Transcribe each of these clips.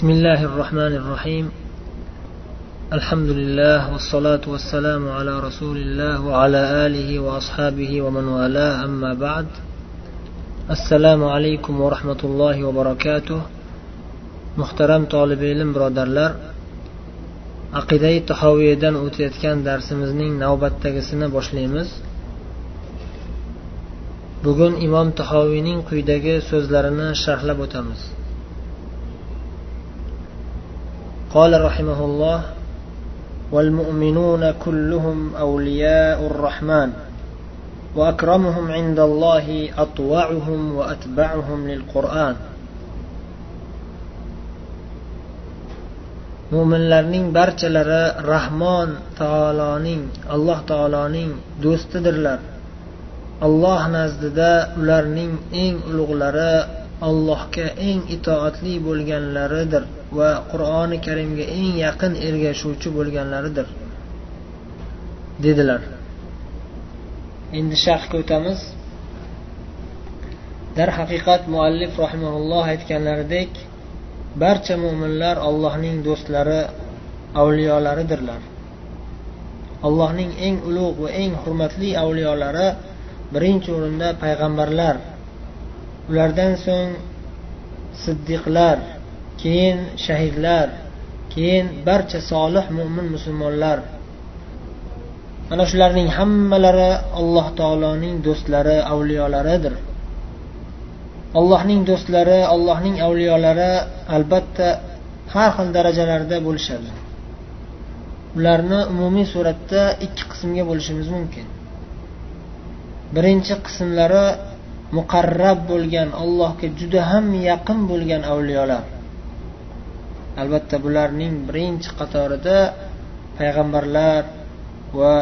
بسم الله الرحمن الرحيم الحمد لله والصلاة والسلام على رسول الله وعلى آله وأصحابه ومن والاه أما بعد السلام عليكم ورحمة الله وبركاته محترم طالب علم برادرlar aqidai tahoviyadan o'tayotgan darsimizning navbatdagisini boshlaymiz bugun imom tahoviyning quyidagi so'zlarini sharhlab o'tamiz قال رحمه الله والمؤمنون كلهم أولياء الرحمن وأكرمهم عند الله أطوعهم وأتبعهم للقرآن mo'minlarning barchalari rahmon taoloning alloh taoloning do'stidirlar alloh nazdida ularning eng ulug'lari allohga eng itoatli bo'lganlaridir Va qur'oni karimga eng yaqin ergashuvchi bo'lganlaridir dedilar. Endi sharhga o'tamiz darhaqiqat muallif rahimaulloh aytganlaridek barcha mo'minlar allohning do'stlari avliyolaridirlar. Allohning eng ulug' va eng hurmatli avliyolari birinchi o'rinda payg'ambarlar ulardan so'ng siddiqlar keyin shahidlar keyin barcha solih mo'min musulmonlar. Mana shularning hammalari alloh taoloning do'stlari avliyolaridir. Allohning do'stlari allohning avliyolari albatta har xil darajalarda bo'lishadi. Ularni umumiy suratda ikki qismga bo'lishimiz mumkin. Birinchi qismlari muqarrab bo'lgan allohga juda ham yaqin bo'lgan avliyolar. Albatta bularning birinchi qatorida payg'ambarlar va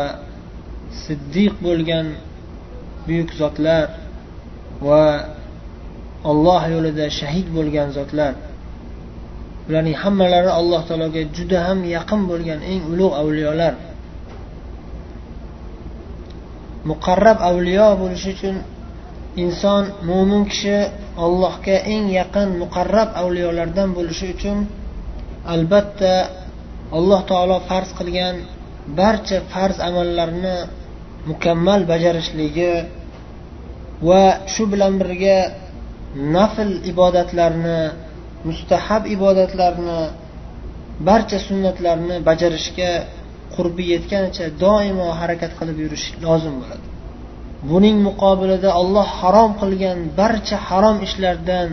siddiq bo'lgan buyuk zotlar va olloh yo'lida shahid bo'lgan zotlar. Ularning hammalari alloh taologa juda ham yaqin bo'lgan eng ulug' avliyolar. Muqarrab avliyo bo'lish uchun inson mo'min kishi allohga eng yaqin muqarrab avliyolardan bo'lishi uchun albatta alloh taolo farz qilgan barcha farz amallarni mukammal bajarishligi va shu bilan birga nafl ibodatlarni mustahab ibodatlarni barcha sunnatlarni bajarishga qurbi yetganicha doimo harakat qilib yurish lozim bo'ladi. Buning muqobilida olloh harom qilgan barcha harom ishlardan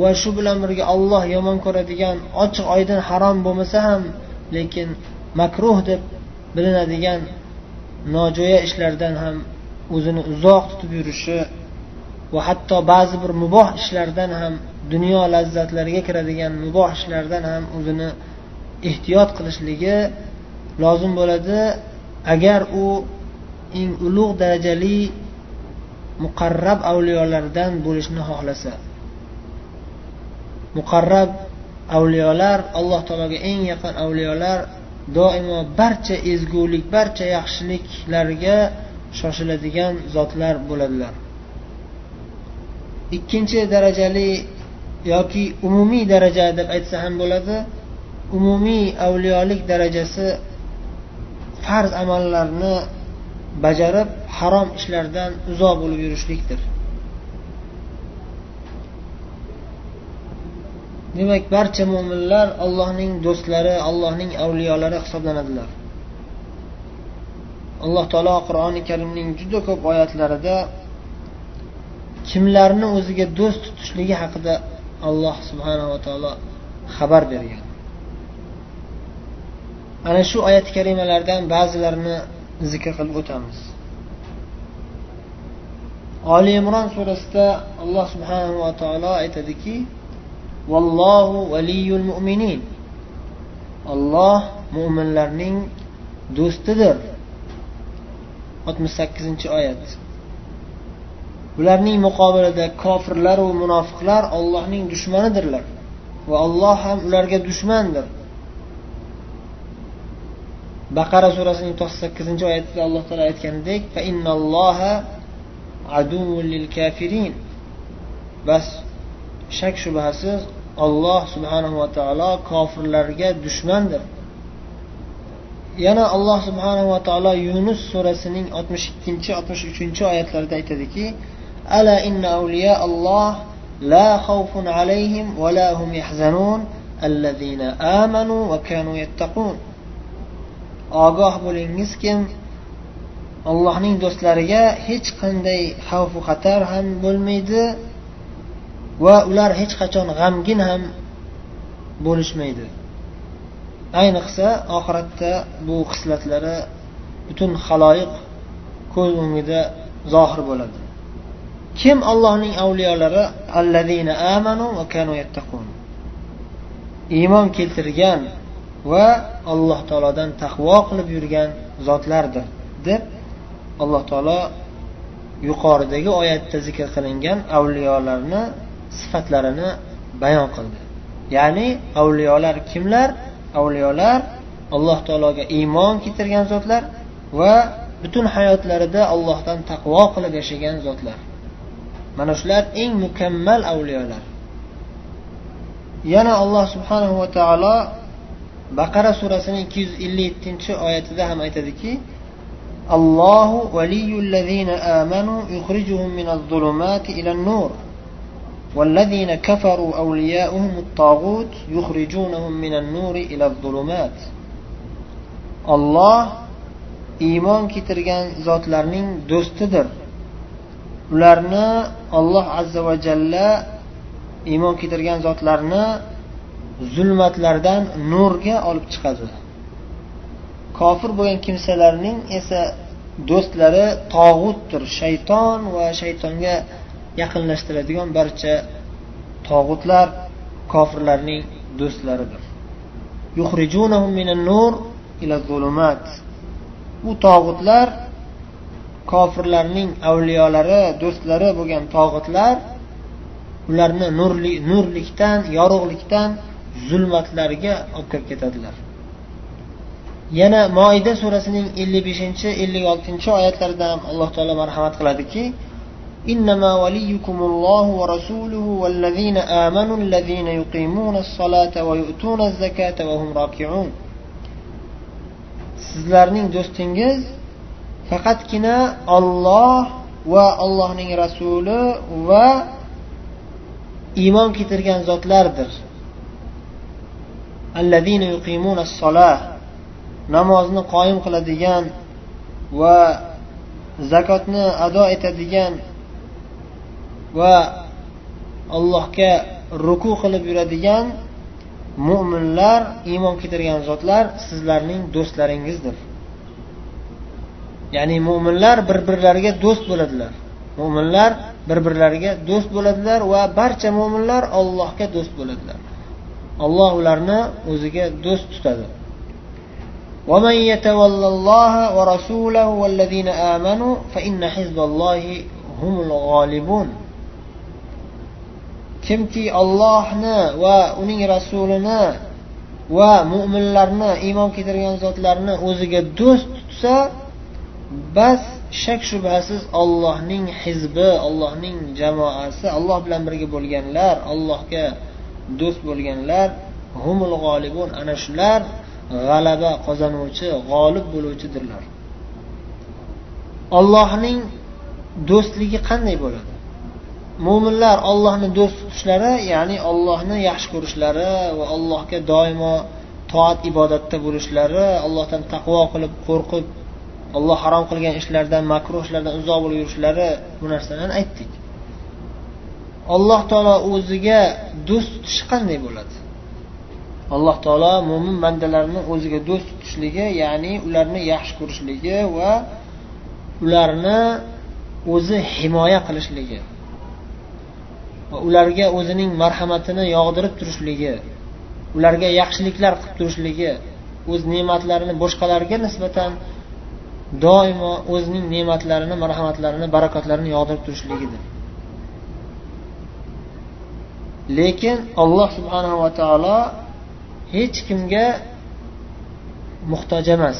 va shu bilan birga olloh yomon ko'radigan ochiq oydin harom bo'lmasa ham lekin makruh deb bilinadigan nojo'ya ishlardan ham o'zini uzoq tutib yurishi va hatto ba'zi bir muboh ishlardan ham dunyo lazzatlariga kiradigan muboh ishlardan ham o'zini ehtiyot qilishligi lozim bo'ladi. Agar u eng ulug' darajali muqarrab avliyolardan bo'lishni xohlasa. Muqarrab avliyolar alloh taologa eng yaqin avliyolar doimo barcha ezgulik barcha yaxshiliklarga shoshiladigan zotlar bo'ladilar. Ikkinchi darajali yoki umumiy daraja deb aytsa ham bo'ladi umumiy avliyolik darajasi farz amallarni bajarib harom ishlardan uzoq bo'lib yurishlikdir. Demak barcha mo'minlar allohning do'stlari allohning avliyolari hisoblanadilar. Alloh taolo qur'oni karimning juda ko'p oyatlarida kimlarni o'ziga do'st tutishligi haqida alloh subhanava taolo xabar bergan. Ana shu oyat karimalardan ba'zilarini zikr qilib o'tamiz. Oli imron surasida alloh subhanava taolo aytadiki vallohu valiyul mu'minin. Olloh mo'minlarning do'stidir. Oltmish sakkizinchi oyat. Ularning muqobilida kofirlar va munofiqlar ollohning dushmanidirlar va olloh ham ularga dushmandir. Baqara surasining to'qson sakkizinchi oyatida alloh taolo aytganidek bas shak shubhasiz alloh subhanava taolo kofirlarga dushmandir. Yana alloh subhanava taolo yunus surasining oltmish ikkinchi oltmish uchinchi oyatlarida aytadiki ala inna awliya alloh la xawfun alayhim va la hum yahzanun allazina amanu va kanu yattaqun. Ogoh bo'lingiz kim? Allohning do'stlariga hech qanday xavfu xatar ham bo'lmaydi. Va ular hech qachon g'amgin ham bo'lishmaydi. Ayniqsa oxiratda bu xislatlari butun haloyiq ko'z o'ngida zohir bo'ladi. Kim allohning avliyolari? Allazina amanu va kanu yattaqun. Iymon keltirgan va alloh taolodan taqvo qilib yurgan zotlardir deb alloh taolo yuqoridagi oyatda zikr qilingan avliyolarni sifatlarini bayon qildi. Ya'ni avliyolar kimlar? Avliyolar alloh taologa iymon keltirgan zotlar va butun hayotlarida allohdan taqvo qilib yashagan zotlar. Mana shular eng mukammal avliyolar. Yana alloh subhanahu va taolo baqara surasining ikki yuz ellik yettinchi oyatida ham aytadiki allohu valiyullazina amanu yukhrijuhum minaz zulumat ilan nur. والذين كفروا أولياؤهم الطاغوت يخرجونهم من النور إلى الظلمات الله iymon keltirgan zotlarning do'stidir ularni olloh azza va jalla iymon keltirgan zotlarni zulmatlardan nurga olib chiqadi kofir bo'lgan kimsalarning esa do'stlari tog'utdir shayton va shaytonga yaqinlashtiradigan barcha tog'utlar kofirlarning do'stlaridir. Bu tog'utlar kofirlarning avliyolari do'stlari bo'lgan tog'utlar ularni nurli nurlikdan yorug'likdan zulmatlarga olib kirib ketadilar. Yana moida surasining ellik beshinchi ellik oltinchi oyatlarida ham alloh taolo marhamat qiladiki إنما وليكم الله ورسوله والذين آمنوا الذين يقيمون الصلاة ويؤتون الزكاة وهم راكعون sizlarning do'stingiz faqatgina olloh va allohning rasuli va iymon keltirgan zotlardir namozni qoyim qiladigan va zakotni ado etadigan va allohga ruku qilib yuradigan mo'minlar iymon keltirgan zotlar sizlarning do'stlaringizdir ya'ni mo'minlar bir birlariga do'st bo'ladilar mo'minlar bir birlariga do'st bo'ladilar va barcha mo'minlar allohga do'st bo'ladilar alloh ularni o'ziga do'st tutadi ومن يتول الله ورسوله والذين آمنوا فإن حزب الله هم الغالبون kimki ollohni va uning rasulini va mo'minlarni iymon keltirgan zotlarni o'ziga do'st tutsa bas shak shubhasiz ollohning hizbi ollohning jamoasi alloh bilan birga bo'lganlar allohga do'st bo'lganlar humul g'olibun ana shular g'alaba qozonuvchi g'olib bo'luvchidirlar. Ollohning do'stligi qanday bo'ladi? Mo'minlar ollohni do'st tutishlari ya'ni ollohni yaxshi ko'rishlari va allohga doimo toat ibodatda bo'lishlari allohdan taqvo qilib qo'rqib olloh harom qilgan ishlardan makruh ishlardan uzoq bo'lib yurishlari bu narsalarni aytdik. Alloh taolo o'ziga do'st tutishi qanday bo'ladi? Alloh taolo mo'min bandalarni o'ziga do'st tutishligi ya'ni ularni yaxshi ko'rishligi va ularni o'zi himoya qilishligi va ularga o'zining marhamatini yog'dirib turishligi ularga yaxshiliklar qilib turishligi o'z ne'matlarini boshqalarga nisbatan doimo o'zining ne'matlarini marhamatlarini barakotlarini yog'dirib turishligidir. Lekin alloh subhanava taolo hech kimga muhtoj emas.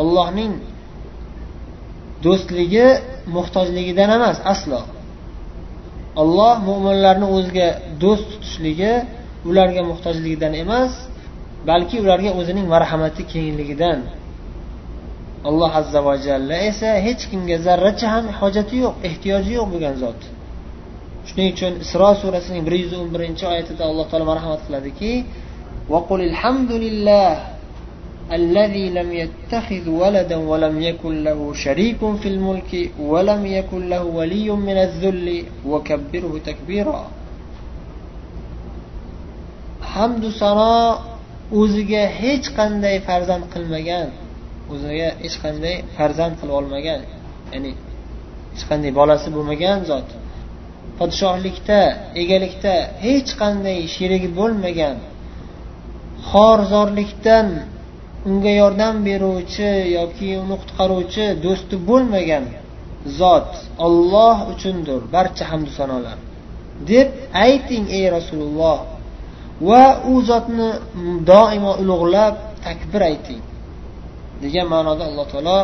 Allohning do'stligi muhtojligidan emas aslo. alloh mo'minlarni o'ziga do'st tutishligi ularga muhtojligidan emas balki ularga o'zining marhamati kengligidan alloh azza va jalla esa hech kimga zarracha ham hojati yo'q ehtiyoji yo'q bo'lgan zot. Shuning uchun isro surasining bir yuz o'n birinchi oyatida alloh taolo marhamat qiladiki الذي لم يتخذ ولدا ولم يكن له شريك في الملك ولم يكن له ولي من الذل وكبره تكبيرا hamdu sano o'ziga hech qanday farzand qilmagan o'ziga hech qanday farzand qilib olmagan ya'ni hech qanday bolasi bo'lmagan zot podshohlikda egalikda hech qanday sherigi bo'lmagan xorzorlikdan unga yordam beruvchi yoki uni qutqaruvchi do'sti bo'lmagan zot olloh uchundir barcha hamdu sanolar. Deb ayting ey rasululloh. Va u zotni doimo ulug'lab takbir ayting. Degan ma'noda alloh taolo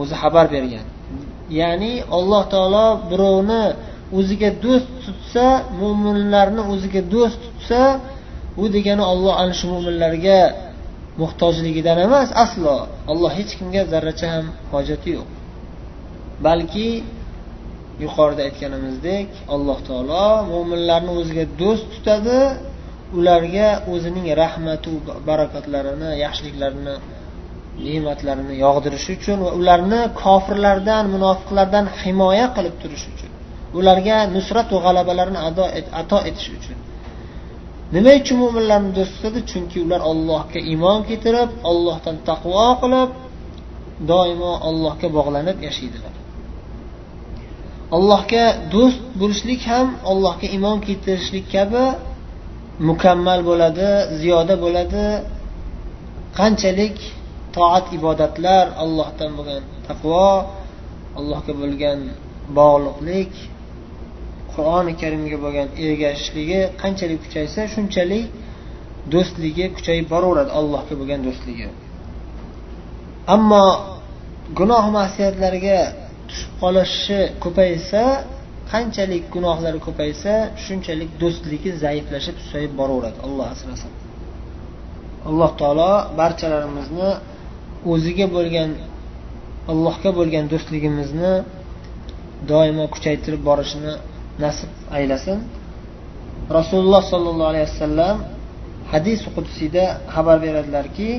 o'zi xabar bergan. Ya'ni alloh taolo birovni o'ziga do'st tutsa mo'minlarni o'ziga do'st tutsa bu degani olloh ana shu mo'minlarga muhtojligidan emas aslo. Alloh hech kimga zarracha ham hojati yo'q. Balki yuqorida aytganimizdek alloh taolo mo'minlarni o'ziga do'st tutadi ularga o'zining rahmatu barakatlarini yaxshiliklarini ne'matlarini yog'dirish uchun va ularni kofirlardan munofiqlardan himoya qilib turish uchun ularga nusrat va g'alabalarni ato etish uchun. Nima uchun mo'minlarni do'st tutadi chunki ular allohga iymon keltirib ollohdan taqvo qilib doimo allohga bog'lanib yashaydilar. Allohga do'st bo'lishlik ham allohga iymon keltirishlik kabi mukammal bo'ladi ziyoda bo'ladi. Qanchalik toat ibodatlar allohdan bo'lgan taqvo allohga bo'lgan bog'liqlik qur'oni karimga bo'lgan ergashishligi qanchalik kuchaysa shunchalik do'stligi kuchayib boraveradi allohga bo'lgan do'stligi. Ammo gunoh masiyatlarga tushib qolishi ko'paysa qanchalik gunohlari ko'paysa shunchalik do'stligi zaiflashib susayib boraveradi alloh asrasin. Alloh taolo barchalarimizni o'ziga bo'lgan allohga bo'lgan do'stligimizni doimo kuchaytirib borishini nasib aylasin rasululloh sollallohu alayhi vasallam hadis qudsiyda xabar beradilarki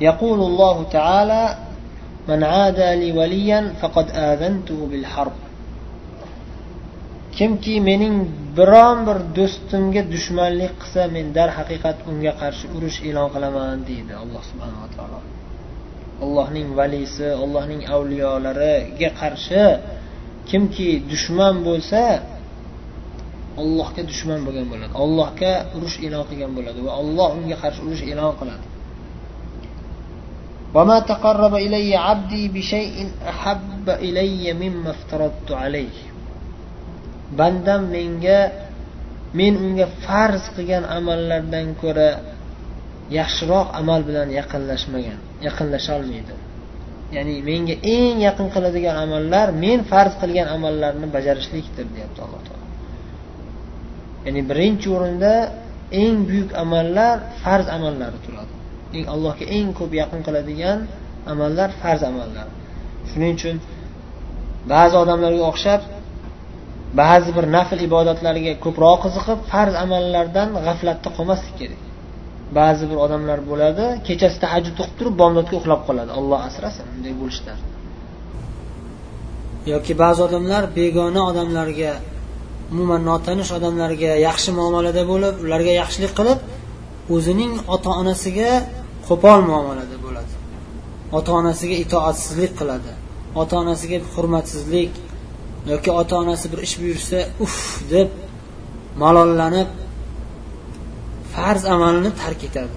يقول الله تعالى من عادى لي وليا فقد آذنته بالحرب kimki mening biron bir do'stimga dushmanlik qilsa men darhaqiqat unga qarshi urush e'lon qilaman deydi alloh subhanava taolo allohning valisi allohning avliyolariga qarshi kimki dushman bo'lsa allohga dushman bo'lgan bo'ladi allohga urush e'lon qilgan bo'ladi va alloh unga qarshi urush e'lon qiladi وما تقرب إلي عبدي بشيء أحب إلي مما افترضت عليه bandam menga men unga farz qilgan amallardan ko'ra yaxshiroq amal bilan yaqinlashmagan yaqinlasholmaydi Ya'ni menga eng yaqin qiladigan amallar men farz qilgan amallarni bajarishlikdir deyapti alloh taolo. Ya'ni birinchi o'rinda eng buyuk amallar farz amallari turadi. Eng allohga eng ko'p yaqin qiladigan amallar farz amallar. Shuning uchun ba'zi odamlarga o'xshab ba'zi bir nafl ibodatlarga ko'proq qiziqib farz amallardan g'aflatda qolmaslik kerak. Ba'zi bir odamlar bo'ladi kechasi tahajjud o'qib turib bomdodga uxlab qoladi. Alloh asrasin bunday bo'lishlar. Yoki ba'zi odamlar begona odamlarga umuman notanish odamlarga yaxshi muomalada bo'lib ularga yaxshilik qilib o'zining ota onasiga qo'pol muomalada bo'ladi. Ota onasiga itoatsizlik qiladi ota onasiga hurmatsizlik yoki ota onasi bir ish buyursa uf! deb malollanib farz amalini tark etadi.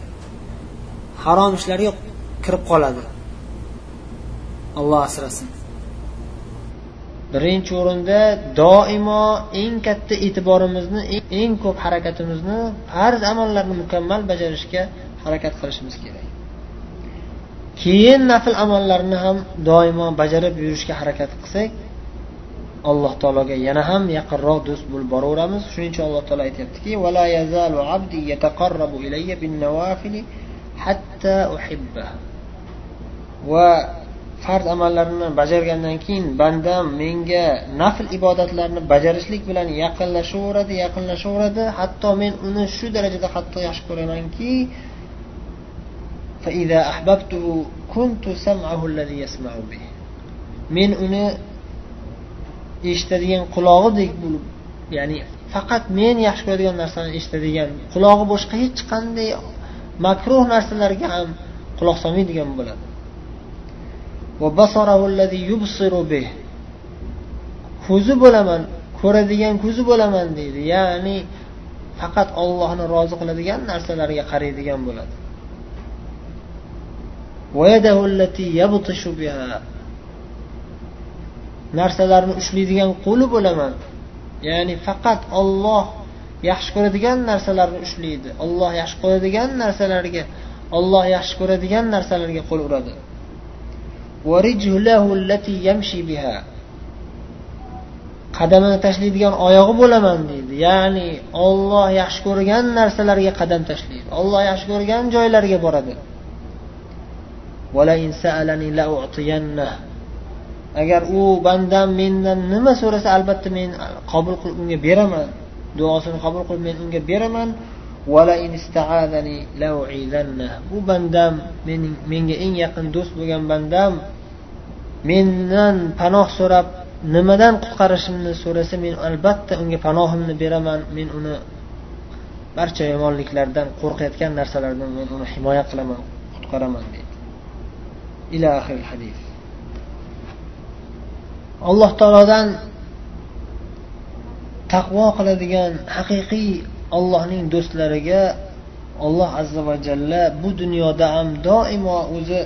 Harom ishlarga kirib qoladi. Alloh asrasin. Birinchi o'rinda doimo eng katta e'tiborimizni eng ko'p harakatimizni farz amallarni mukammal bajarishga harakat qilishimiz kerak. Keyin nafl amallarni ham doimo bajarib yurishga harakat qilsak alloh taologa yana ham yaqinroq do'st bo'lib boraveramiz. Shuning uchun alloh taolo aytyaptiki va farz amallarini bajargandan keyin bandam menga nafl ibodatlarni bajarishlik bilan yaqinlashaveradi yaqinlashaveradi. Hatto men uni shu darajada qattiq yaxshi ko'ramanki men uni eshitadigan qulog'idek bo'lib ya'ni faqat men yaxshi ko'radigan narsani eshitadigan qulog'i boshqa hech qanday makruh narsalarga ham quloq solmaydigan bo'ladi. Ko'zi bo'laman ko'radigan ko'zi bo'laman deydi. Ya'ni faqat ollohni rozi qiladigan narsalarga qaraydigan bo'ladi. Narsalarni ushlaydigan qo'li bo'laman ya'ni faqat olloh yaxshi ko'radigan narsalarni ushlaydi. Olloh yaxshi ko'radigan narsalarga olloh yaxshi ko'radigan narsalarga qo'l uradi. Qadamini tashlaydigan oyog'i bo'laman deydi. Ya'ni olloh yaxshi ko'rgan narsalarga qadam tashlaydi. Olloh yaxshi ko'rgan joylarga boradi. Agar u bandam mendan nima so'rasa albatta men qabul qilib unga beraman. Duosini qabul qilib men unga beraman. Bu bandam mening menga eng yaqin do'st bo'lgan bandam mendan panoh so'rab nimadan qutqarishimni so'rasa men albatta unga panohimni beraman. Men uni barcha yomonliklardan qo'rqayotgan narsalardan men uni himoya qilaman qutqaraman deydi. Ila hadis. Alloh taolodan taqvo qiladigan haqiqiy ollohning do'stlariga olloh azza va jalla bu dunyoda ham doimo o'zi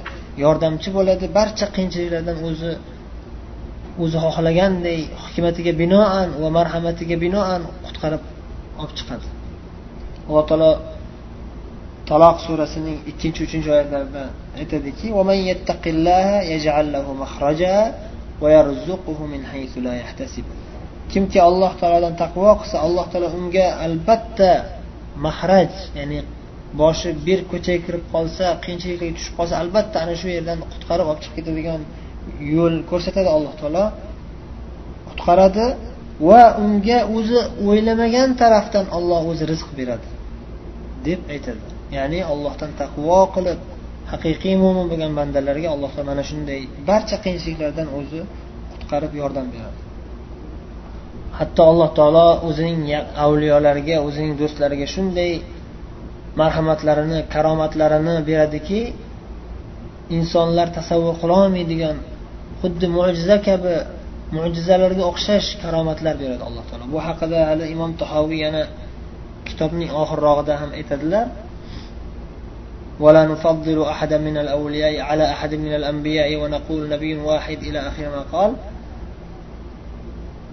yordamchi bo'ladi. Barcha qiyinchiliklardan o'zi o'zi xohlaganday hikmatiga binoan va marhamatiga binoan qutqarib olib chiqadi. Alloh taolo taloq surasining ikkinchi uchinchi oyatlarida aytadiki kimki alloh taolodan taqvo qilsa alloh taolo unga albatta mahraj ya'ni boshi bir ko'chaga kirib qolsa qiyinchiliklarga tushib qolsa albatta ana shu yerdan qutqarib olib chiqib ketadigan yo'l ko'rsatadi alloh taolo. Qutqaradi va unga o'zi o'ylamagan tarafdan olloh o'zi rizq beradi deb aytadi. Ya'ni allohdan taqvo qilib haqiqiy mo'min bo'lgan bandalarga alloh taolo mana shunday barcha qiyinchiliklardan o'zi qutqarib yordam beradi. Hatto alloh taolo o'zining avliyolariga o'zining do'stlariga shunday marhamatlarini karomatlarini beradiki insonlar tasavvur qilolmaydigan xuddi mo'jiza kabi mo'jizalarga o'xshash karomatlar beradi alloh taolo. Bu haqida hali imom tahoviy yana kitobning oxirrog'ida ham aytadilar. ولا نفضل أحدا من الأولياء على أحد من الأنبياء ونقول نبي واحد إلى آخر ما قال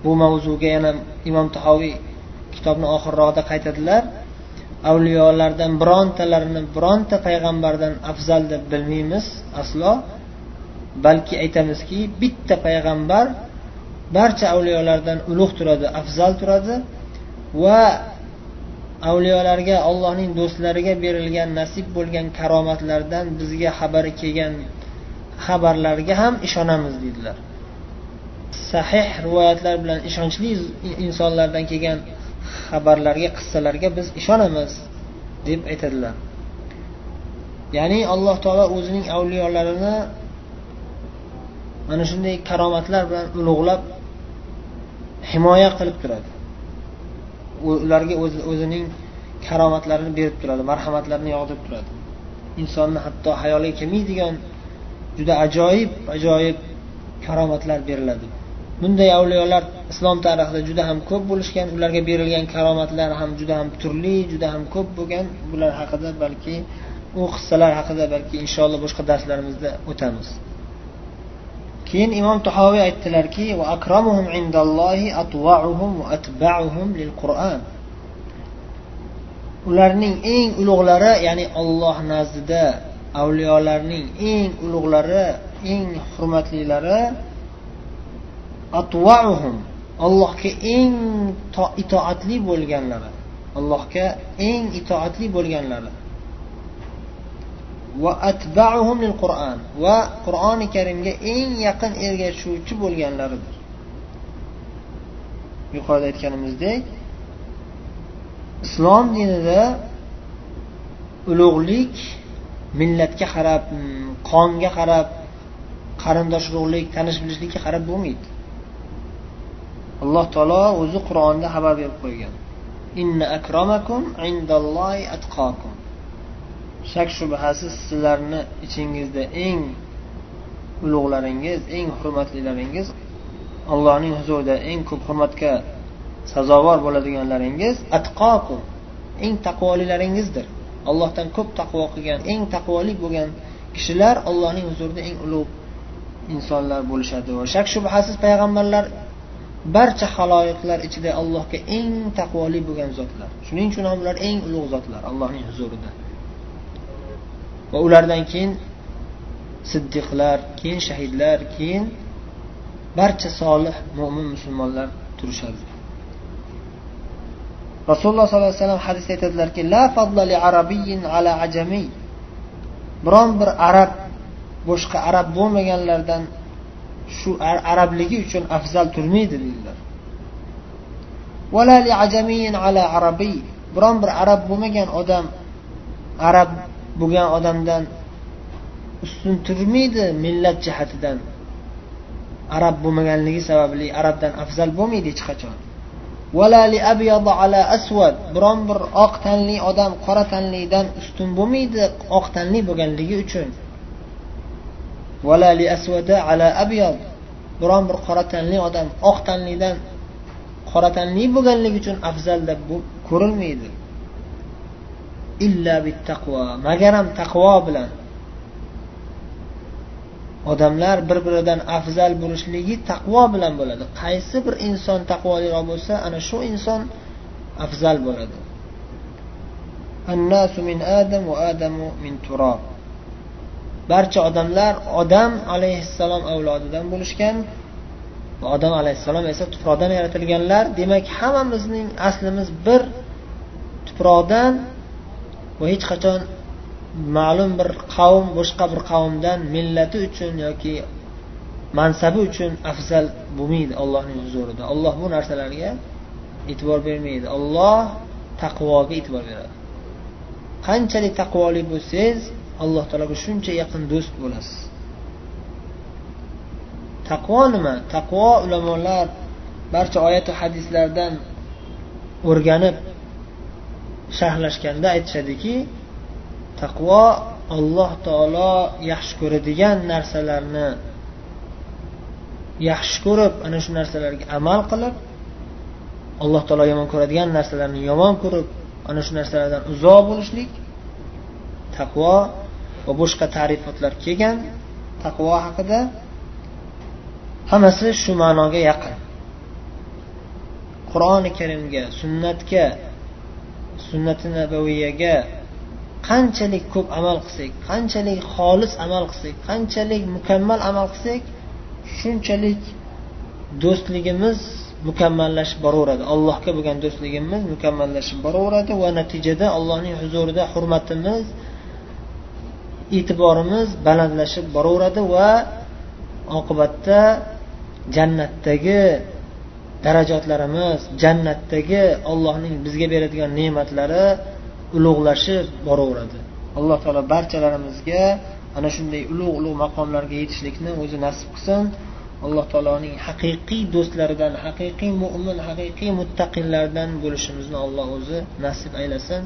bu mavzuga yana imom tahoviy kitobni oxirrog'ida qaytadilar avliyolardan birontalarini bironta payg'ambardan afzal deb bilmaymiz aslo balki aytamizki bitta payg'ambar barcha avliyolardan ulug' turadi afzal turadi va avliyolarga allohning do'stlariga berilgan nasib bo'lgan karomatlardan bizga xabari kelgan xabarlarga ham ishonamiz deydilar sahih rivoyatlar bilan ishonchli insonlardan kelgan xabarlarga qissalarga biz ishonamiz deb aytadilar. Ya'ni alloh taolo o'zining avliyolarini mana shunday karomatlar bilan ulug'lab himoya qilib turadi. Ularga o'zining karomatlarini berib turadi marhamatlarini yog'dirib turadi. Insonni hatto hayoliga kelmaydigan juda ajoyib ajoyib karomatlar beriladi. Bunday avliyolar islom tarixida juda ham ko'p bo'lishgan ularga berilgan karomatlar ham juda ham turli juda ham ko'p bo'lgan. Bular haqida balki u qissalar haqida balki inshaalloh boshqa darslarimizda o'tamiz. Keyin imom tahoviy aytdilarki ularning eng ulug'lari ya'ni olloh nazdida avliyolarning eng ulug'lari eng hurmatlilari atvauhum allohga eng itoatli bo'lganlari allohga eng itoatli bo'lganlari. Va atbauhum lil qur'an va qur'oni karimga eng yaqin ergashuvchi bo'lganlaridir. Yuqorida aytganimizdek islom dinida ulug'lik millatga qarab qonga qarab qarindosh urug'lik tanish bilishlikka qarab bo'lmaydi. Alloh taolo o'zi qur'onda xabar berib qo'ygan. Inna akramakum indallohi atqokum shak shubhasiz sizlarni ichingizda eng ulug'laringiz eng hurmatlilaringiz allohning huzurida eng ko'p hurmatga sazovor bo'ladiganlaringiz atqoqu eng taqvolilaringizdir allohdan ko'p taqvo qilgan eng taqvoli bo'lgan kishilar allohning huzurida eng ulug' insonlar bo'lishadi. Va shak shubhasiz payg'ambarlar barcha haloyiqlar ichida allohga eng taqvoli bo'lgan zotlar. Shuning uchun ham ular eng ulug' zotlar allohning huzurida. Va ulardan keyin siddiqlar keyin shahidlar keyin barcha solih mo'min musulmonlar turishadi. Rasululloh sollallohu alayhi vasallam hadisda aytadilarki la li arabiyyin ala ajamiy biron bir arab boshqa arab bo'lmaganlardan shu arabligi uchun afzal turmaydi deydilar. Ala arabiy. Biron bir arab bo'lmagan odam arab bo'lgan odamdan ustun turmaydi millat jihatidan. Arab bo'lmaganligi sababli arabdan afzal bo'lmaydi hech qachon. Biron bir oq tanli odam qora tanlidan ustun bo'lmaydi oq tanli bo'lganligi uchun. Biron bir qora tanli odam oq tanlidan qora tanli bo'lganligi uchun afzal deb ko'rilmaydi. Illa bittaqvo. Magaram taqvo bilan. Odamlar bir biridan afzal bo'lishligi taqvo bilan bo'ladi. Qaysi bir inson taqvoliroq bo'lsa ana shu inson afzal bo'ladi. Annasu min adam va adamu min turob barcha odamlar odam alayhissalom avlodidan bo'lishgan va odam alayhissalom esa tuproqdan yaratilganlar. Demak hammamizning aslimiz bir tuproqdan va hech qachon ma'lum bir qavm boshqa bir qavmdan millati uchun yoki mansabi uchun afzal bo'lmaydi allohning huzurida olloh bu narsalarga e'tibor bermaydi. Olloh taqvoga e'tibor beradi. Qanchalik taqvoli bo'lsangiz alloh taologa shuncha yaqin do'st bo'lasiz. Taqvo nima? Taqvo ulamolar barcha oyatu hadislardan o'rganib sharhlashganda aytishadiki taqvo alloh taolo yaxshi ko'radigan narsalarni yaxshi ko'rib ana shu narsalarga amal qilib alloh taolo yomon ko'radigan narsalarni yomon ko'rib ana shu narsalardan uzoq bo'lishlik taqvo va boshqa ta'rifotlar kelgan taqvo haqida hammasi shu ma'noga yaqin. Qur'oni karimga sunnatga sunnati nabaviyaga qanchalik ko'p amal qilsak qanchalik xolis amal qilsak qanchalik mukammal amal qilsak shunchalik do'stligimiz mukammallashib boraveradi. Allohga bo'lgan do'stligimiz mukammallashib boraveradi va natijada allohning huzurida hurmatimiz e'tiborimiz balandlashib boraveradi va oqibatda jannatdagi darajatlarimiz jannatdagi allohning bizga beradigan ne'matlari ulug'lashib boraveradi. Alloh taolo barchalarimizga ana shunday ulug' ulug' maqomlarga yetishlikni o'zi nasib qilsin. Alloh taoloning haqiqiy do'stlaridan haqiqiy mo'min haqiqiy muttaqillardan bo'lishimizni alloh o'zi nasib aylasin.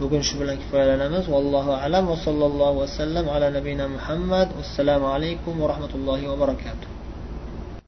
Bugun shu bilan kifoyalanamiz. Vallohu alam va sallallohu vasallam ala nabiyina muhammad. Assalomu alaykum va rahmatullohi va barakatuh.